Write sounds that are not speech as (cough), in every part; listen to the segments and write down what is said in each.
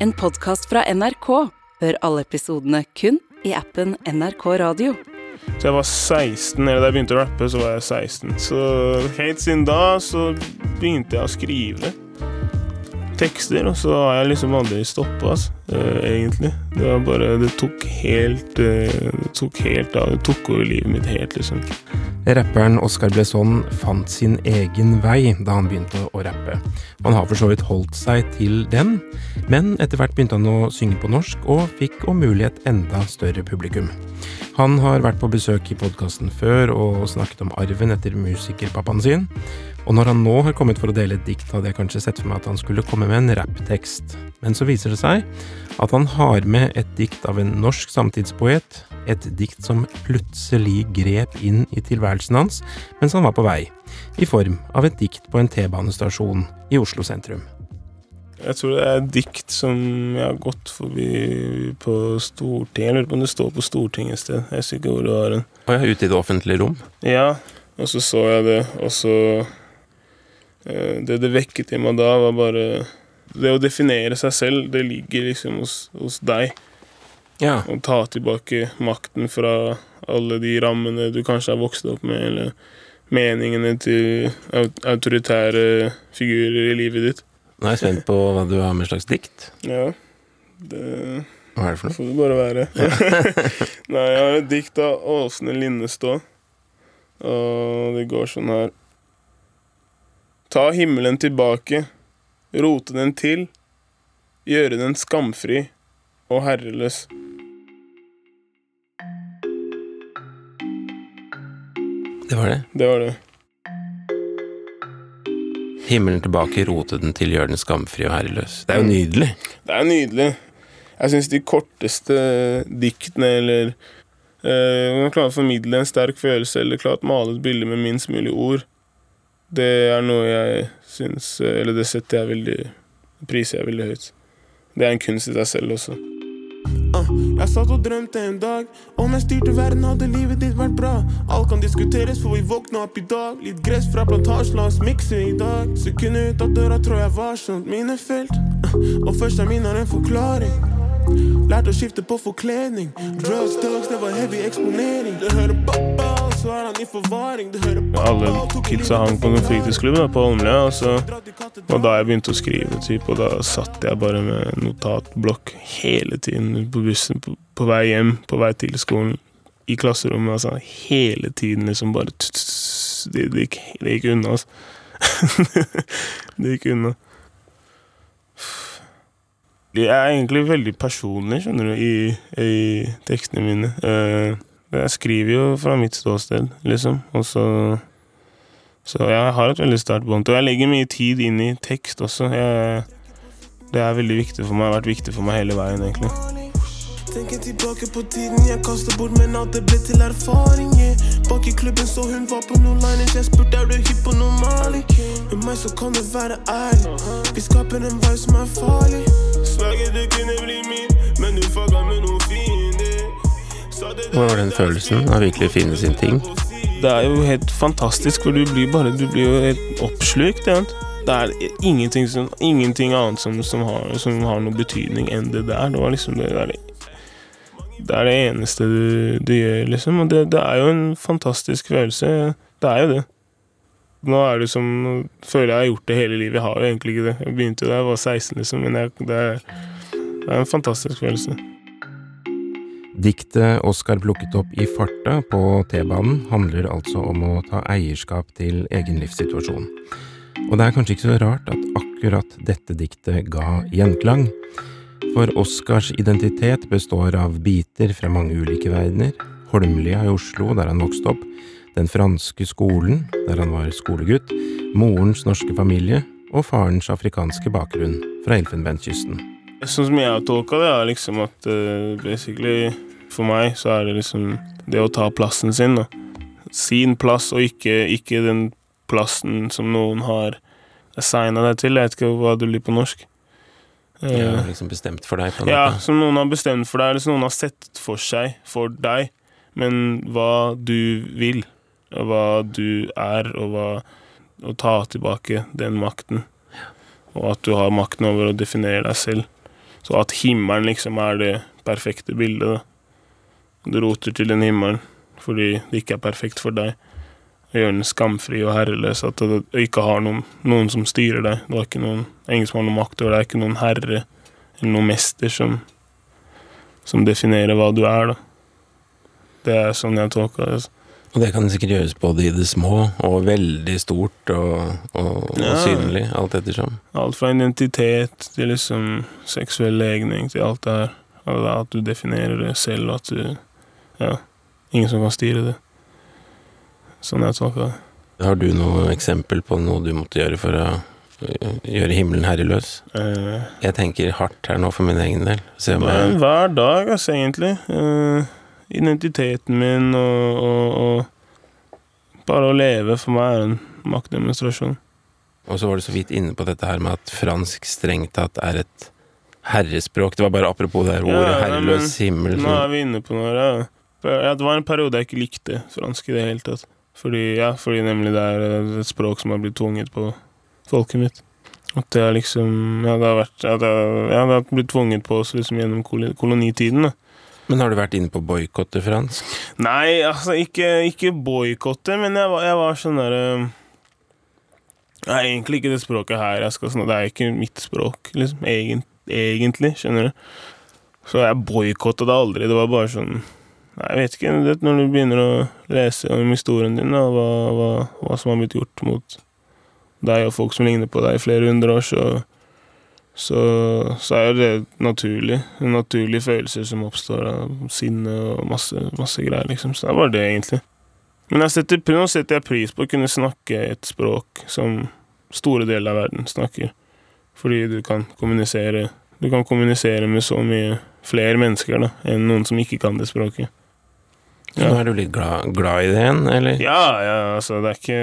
En podkast fra NRK. Hør alle episodene kun i appen NRK Radio. Så jeg var 16, eller da jeg begynte å rappe, så var jeg 16. Så helt siden da så begynte jeg å skrive tekster, og så har jeg liksom aldri stoppa, altså, uh, egentlig. Det var bare Det tok helt Det tok helt av. Det tok over livet mitt helt, liksom. Rapperen Oscar Blesson fant sin egen vei da han begynte å rappe. Han har for så vidt holdt seg til den, men etter hvert begynte han å synge på norsk, og fikk om mulig et enda større publikum. Han har vært på besøk i podkasten før og snakket om arven etter musikerpappaen sin, og når han nå har kommet for å dele et dikt, hadde jeg kanskje sett for meg at han skulle komme med en rapptekst, men så viser det seg at han har med et dikt av en norsk samtidspoet, et dikt som plutselig grep inn i tilværelsen hans mens han var på vei, i form av et dikt på en T-banestasjon i Oslo sentrum. Jeg tror det er et dikt som jeg har gått forbi på Stortinget. Jeg lurer på om det står på Stortinget et sted. Jeg husker ikke hvor det var. Og jeg er ute i det offentlige rom? Ja, og så så jeg det, og så Eh, det det vekket i meg da, var bare Det å definere seg selv, det ligger liksom hos, hos deg. Ja. Å ta tilbake makten fra alle de rammene du kanskje har vokst opp med, eller meningene til autoritære figurer i livet ditt. Nå er jeg spent på hva du har med slags dikt. Ja, det Hva er det for noe? får det bare være. (laughs) Nei, jeg har et dikt av Åsne Linnestå, og det går sånn her. Ta himmelen tilbake, rote den til, gjøre den skamfri og herreløs. Det var det. Det var det. Himmelen tilbake, rote den til, gjøre den skamfri og herreløs. Det er jo nydelig. Det er nydelig. Jeg syns de korteste diktene, eller øh, man klarer å formidle en sterk følelse, eller klarer å male et bilde med minst mulig ord, det er noe jeg syns Eller det setter jeg veldig priser jeg veldig høyt. Det er en kunst i seg selv også. Uh, jeg satt og drømte en dag Om jeg styrte verden, hadde livet ditt vært bra. Alt kan diskuteres, for vi våkna opp i dag. Litt gress fra plantasjen, la oss mikse i dag. Sekundet ut av døra tror jeg var sånn minefelt. Uh, og først er min har en forklaring. Lærte å skifte på forkledning. Drugs, drugs, det var heavy eksponering. Du hører pappa, så er han i forvaring. Du hører pappa, Alle kidsa hang på noen fritidsklubber på Holmlia, og så og da jeg begynte å skrive, typ, og da satt jeg bare med notatblokk hele tiden på bussen, på, på vei hjem, på vei til skolen, i klasserommet. altså Hele tiden liksom bare det, det, gikk, det gikk unna, altså. (laughs) det gikk unna. Jeg er egentlig veldig personlig, skjønner du, i, i tekstene mine. Eh, jeg skriver jo fra mitt ståsted, liksom, og så så jeg har et veldig sterkt bånd. Og jeg legger mye tid inn i tekst også. Jeg, det er veldig viktig for meg. Det har vært viktig for meg hele veien, egentlig. Tenker tilbake på tiden jeg kasta bort, men alt det ble til erfaringer. Bak i klubben så hun var på noen liners, jeg spurte er du hypp på noe Mali. Med meg så kan du være ærlig, vi skaper en vei som er farlig. Sverger du kunne bli min, men du fucka med noen fiender. Hvordan var den følelsen av virkelig finne sin ting? Det er jo helt fantastisk, for du blir bare Du blir jo helt oppslukt. Ja. Det er ingenting, som, ingenting annet som, som, har, som har noe betydning enn det der. Det var liksom det der det er det eneste du, du gjør, liksom. Og det, det, er jo en fantastisk følelse. Det er jo det. Nå er det som føler jeg har gjort det hele livet. Jeg har jo egentlig ikke det. Jeg begynte da jeg var 16, liksom, men jeg, det, er, det er en fantastisk følelse. Diktet Oskar plukket opp i farta på T-banen handler altså om å ta eierskap til egen livssituasjon. Og det er kanskje ikke så rart at akkurat dette diktet ga gjenklang. For Oskars identitet består av biter fra mange ulike verdener. Holmlia i Oslo, der han vokste opp. Den franske skolen, der han var skolegutt. Morens norske familie. Og farens afrikanske bakgrunn fra Elfenbenskysten. Sånn som jeg har tolka det, er liksom at uh, basically for meg så er det liksom det å ta plassen sin, da. Sin plass, og ikke, ikke den plassen som noen har assigna deg til. Jeg vet ikke hva det blir på norsk. Eh, Ja, liksom bestemt for deg, på ja, som noen har bestemt for deg, eller som noen har sett for seg for deg. Men hva du vil, hva du er, og hva Å ta tilbake den makten. Og at du har makten over å definere deg selv. Så at himmelen liksom er det perfekte bildet, da. Du roter til den himmelen fordi det ikke er perfekt for deg. Og gjør den skamfri og herreløs. At du ikke har noen, noen som styrer deg. Du har ikke noen, det er ingen som har noen makt over deg. Er ikke noen herre eller noen mester som, som definerer hva du er, da. Det er sånn jeg tolker det. altså. Og det kan sikkert gjøres både i det små og veldig stort og, og, og synlig, alt ettersom. Alt fra identitet til liksom seksuell legning til alt det her. Er At du definerer det selv, og at du Ja, ingen som kan styre det. Sånn jeg tolker det. Har du noe eksempel på noe du måtte gjøre for å øh, gjøre himmelen herreløs? Eh, Jeg tenker hardt her nå for min egen del. Hver dag, altså, egentlig. Eh, identiteten min og, og, og Bare å leve for meg er en maktdemonstrasjon. Og så var du så vidt inne på dette her med at fransk strengt tatt er et herrespråk. Det var bare apropos det her ordet Ja, herreløs himmel. Nå er vi inne på noe. Ja. Ja, det var en periode jeg ikke likte fransk i det hele tatt. Fordi, ja, fordi nemlig det er et språk som har blitt tvunget på folket mitt. At det er liksom Ja, det har vært Ja, det, har, ja, det har blitt tvunget på oss liksom gjennom kolonitiden. da. Men har du vært inne på å boikotte fransk? Nei, altså, ikke, ikke boikotte, men jeg var, jeg var sånn derre Nei, egentlig ikke det språket her jeg skal snakke Det er ikke mitt språk, liksom. Egent, egentlig, skjønner du. Så jeg boikotta det aldri. Det var bare sånn Nei, jeg vet ikke. Det, når du begynner å lese om historien din, og hva, hva, hva som har blitt gjort mot deg og folk som ligner på deg i flere hundre år, så så, så er det naturlig. En naturlig følelse som oppstår av sinne og masse, masse greier, liksom. Så det var det, egentlig. Men jeg setter, nå setter jeg pris på å kunne snakke et språk som store deler av verden snakker. Fordi du kan kommunisere Du kan kommunisere med så mye flere mennesker da, enn noen som ikke kan det språket. Så nå er du litt glad, glad i det igjen, eller? Ja, ja, altså, det er ikke,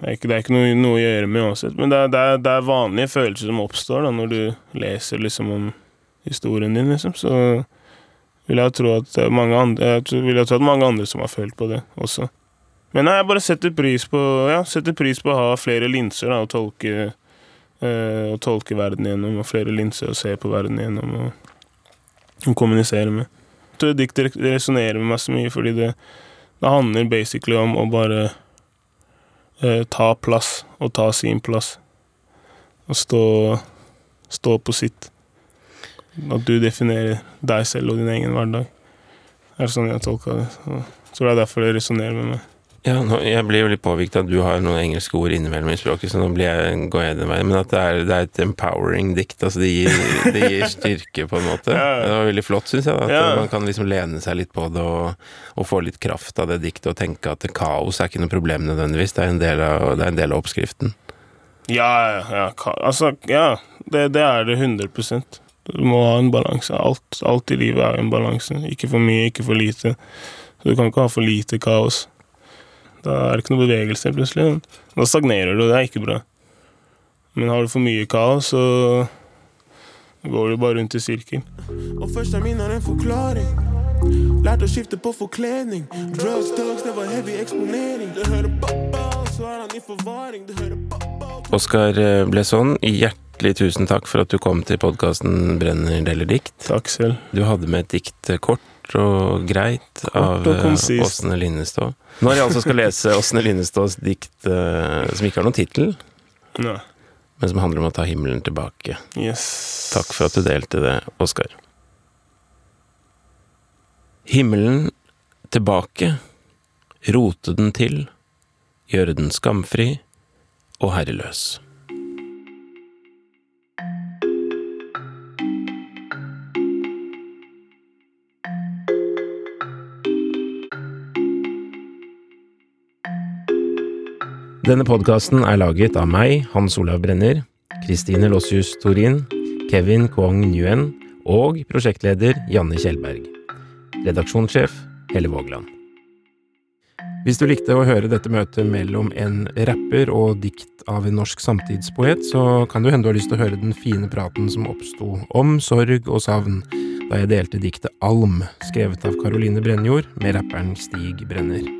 det er ikke, det er ikke noe, noe å gjøre med uansett. Men det er, det, er, det er vanlige følelser som oppstår da, når du leser liksom om historien din, liksom. Så vil jeg tro at mange andre, jeg tror- vil jeg tro at mange andre som har følt på det også. Men nei, jeg bare setter pris på, ja, setter pris på å ha flere linser da, og tolke, å tolke verden gjennom, og flere linser å se på verden gjennom, og, og kommunisere med. Jeg tror dikt resonnerer med meg så mye, fordi det, det handler basically om å bare eh, ta plass, og ta sin plass. Og stå, stå på sitt. At du definerer deg selv og din egen hverdag. Det er sånn jeg tolka det. Så jeg det er derfor det resonnerer med meg. Ja, nå, jeg blir jo litt påvirket av at du har noen engelske ord innimellom i språket, så nå blir jeg, går jeg den veien. Men at det er, det er et empowering dikt. Altså det gir, det gir styrke, på en måte. (laughs) Ja. Det var veldig flott, syns jeg. At Ja. man kan liksom lene seg litt på det og, og få litt kraft av det diktet og tenke at kaos er ikke noe problem nødvendigvis. Det er en del av, det er en del av oppskriften. Ja, ja, ja. Altså, ja. Det, det er det 100 Du må ha en balanse. Alt, alt i livet er en balanse. Ikke for mye, ikke for lite. Så du kan ikke ha for lite kaos. Da er det ikke noe bevegelse, plutselig. Da stagnerer du, og det er ikke bra. Men har du for mye kaos, så går du bare rundt i sirkel. Og første min har en forklaring. Lært å skifte på forkledning. Drugs, drugs, det var heavy eksponering. Du hører pappa, så er han i forvaring. Du hører pappa Oskar eh, Blesson, hjertelig tusen takk for at du kom til podkasten Brenner deler dikt. Takk selv. Du hadde med et dikt eh, kort og greit av og eh. Åsne Linnestå. Når jeg altså skal lese Åsne Linnestås dikt eh, som ikke har noen tittel, men som handler om å ta himmelen tilbake. Yes. Takk for at du delte det, Oskar. Himmelen tilbake, rote den til, gjøre den skamfri og herreløs. Denne podkasten er laget av meg, Hans Olav Brenner, Kristine Lossius Torin, Kevin Kwong Nguyen og prosjektleder Janne Kjellberg. Redaksjonssjef Helle Vågland. Hvis du likte å høre dette møtet mellom en rapper og dikt av en norsk samtidspoet, så kan det hende du har lyst til å høre den fine praten som oppsto om sorg og savn da jeg delte diktet Alm, skrevet av Caroline Brennjord, med rapperen Stig Brenner.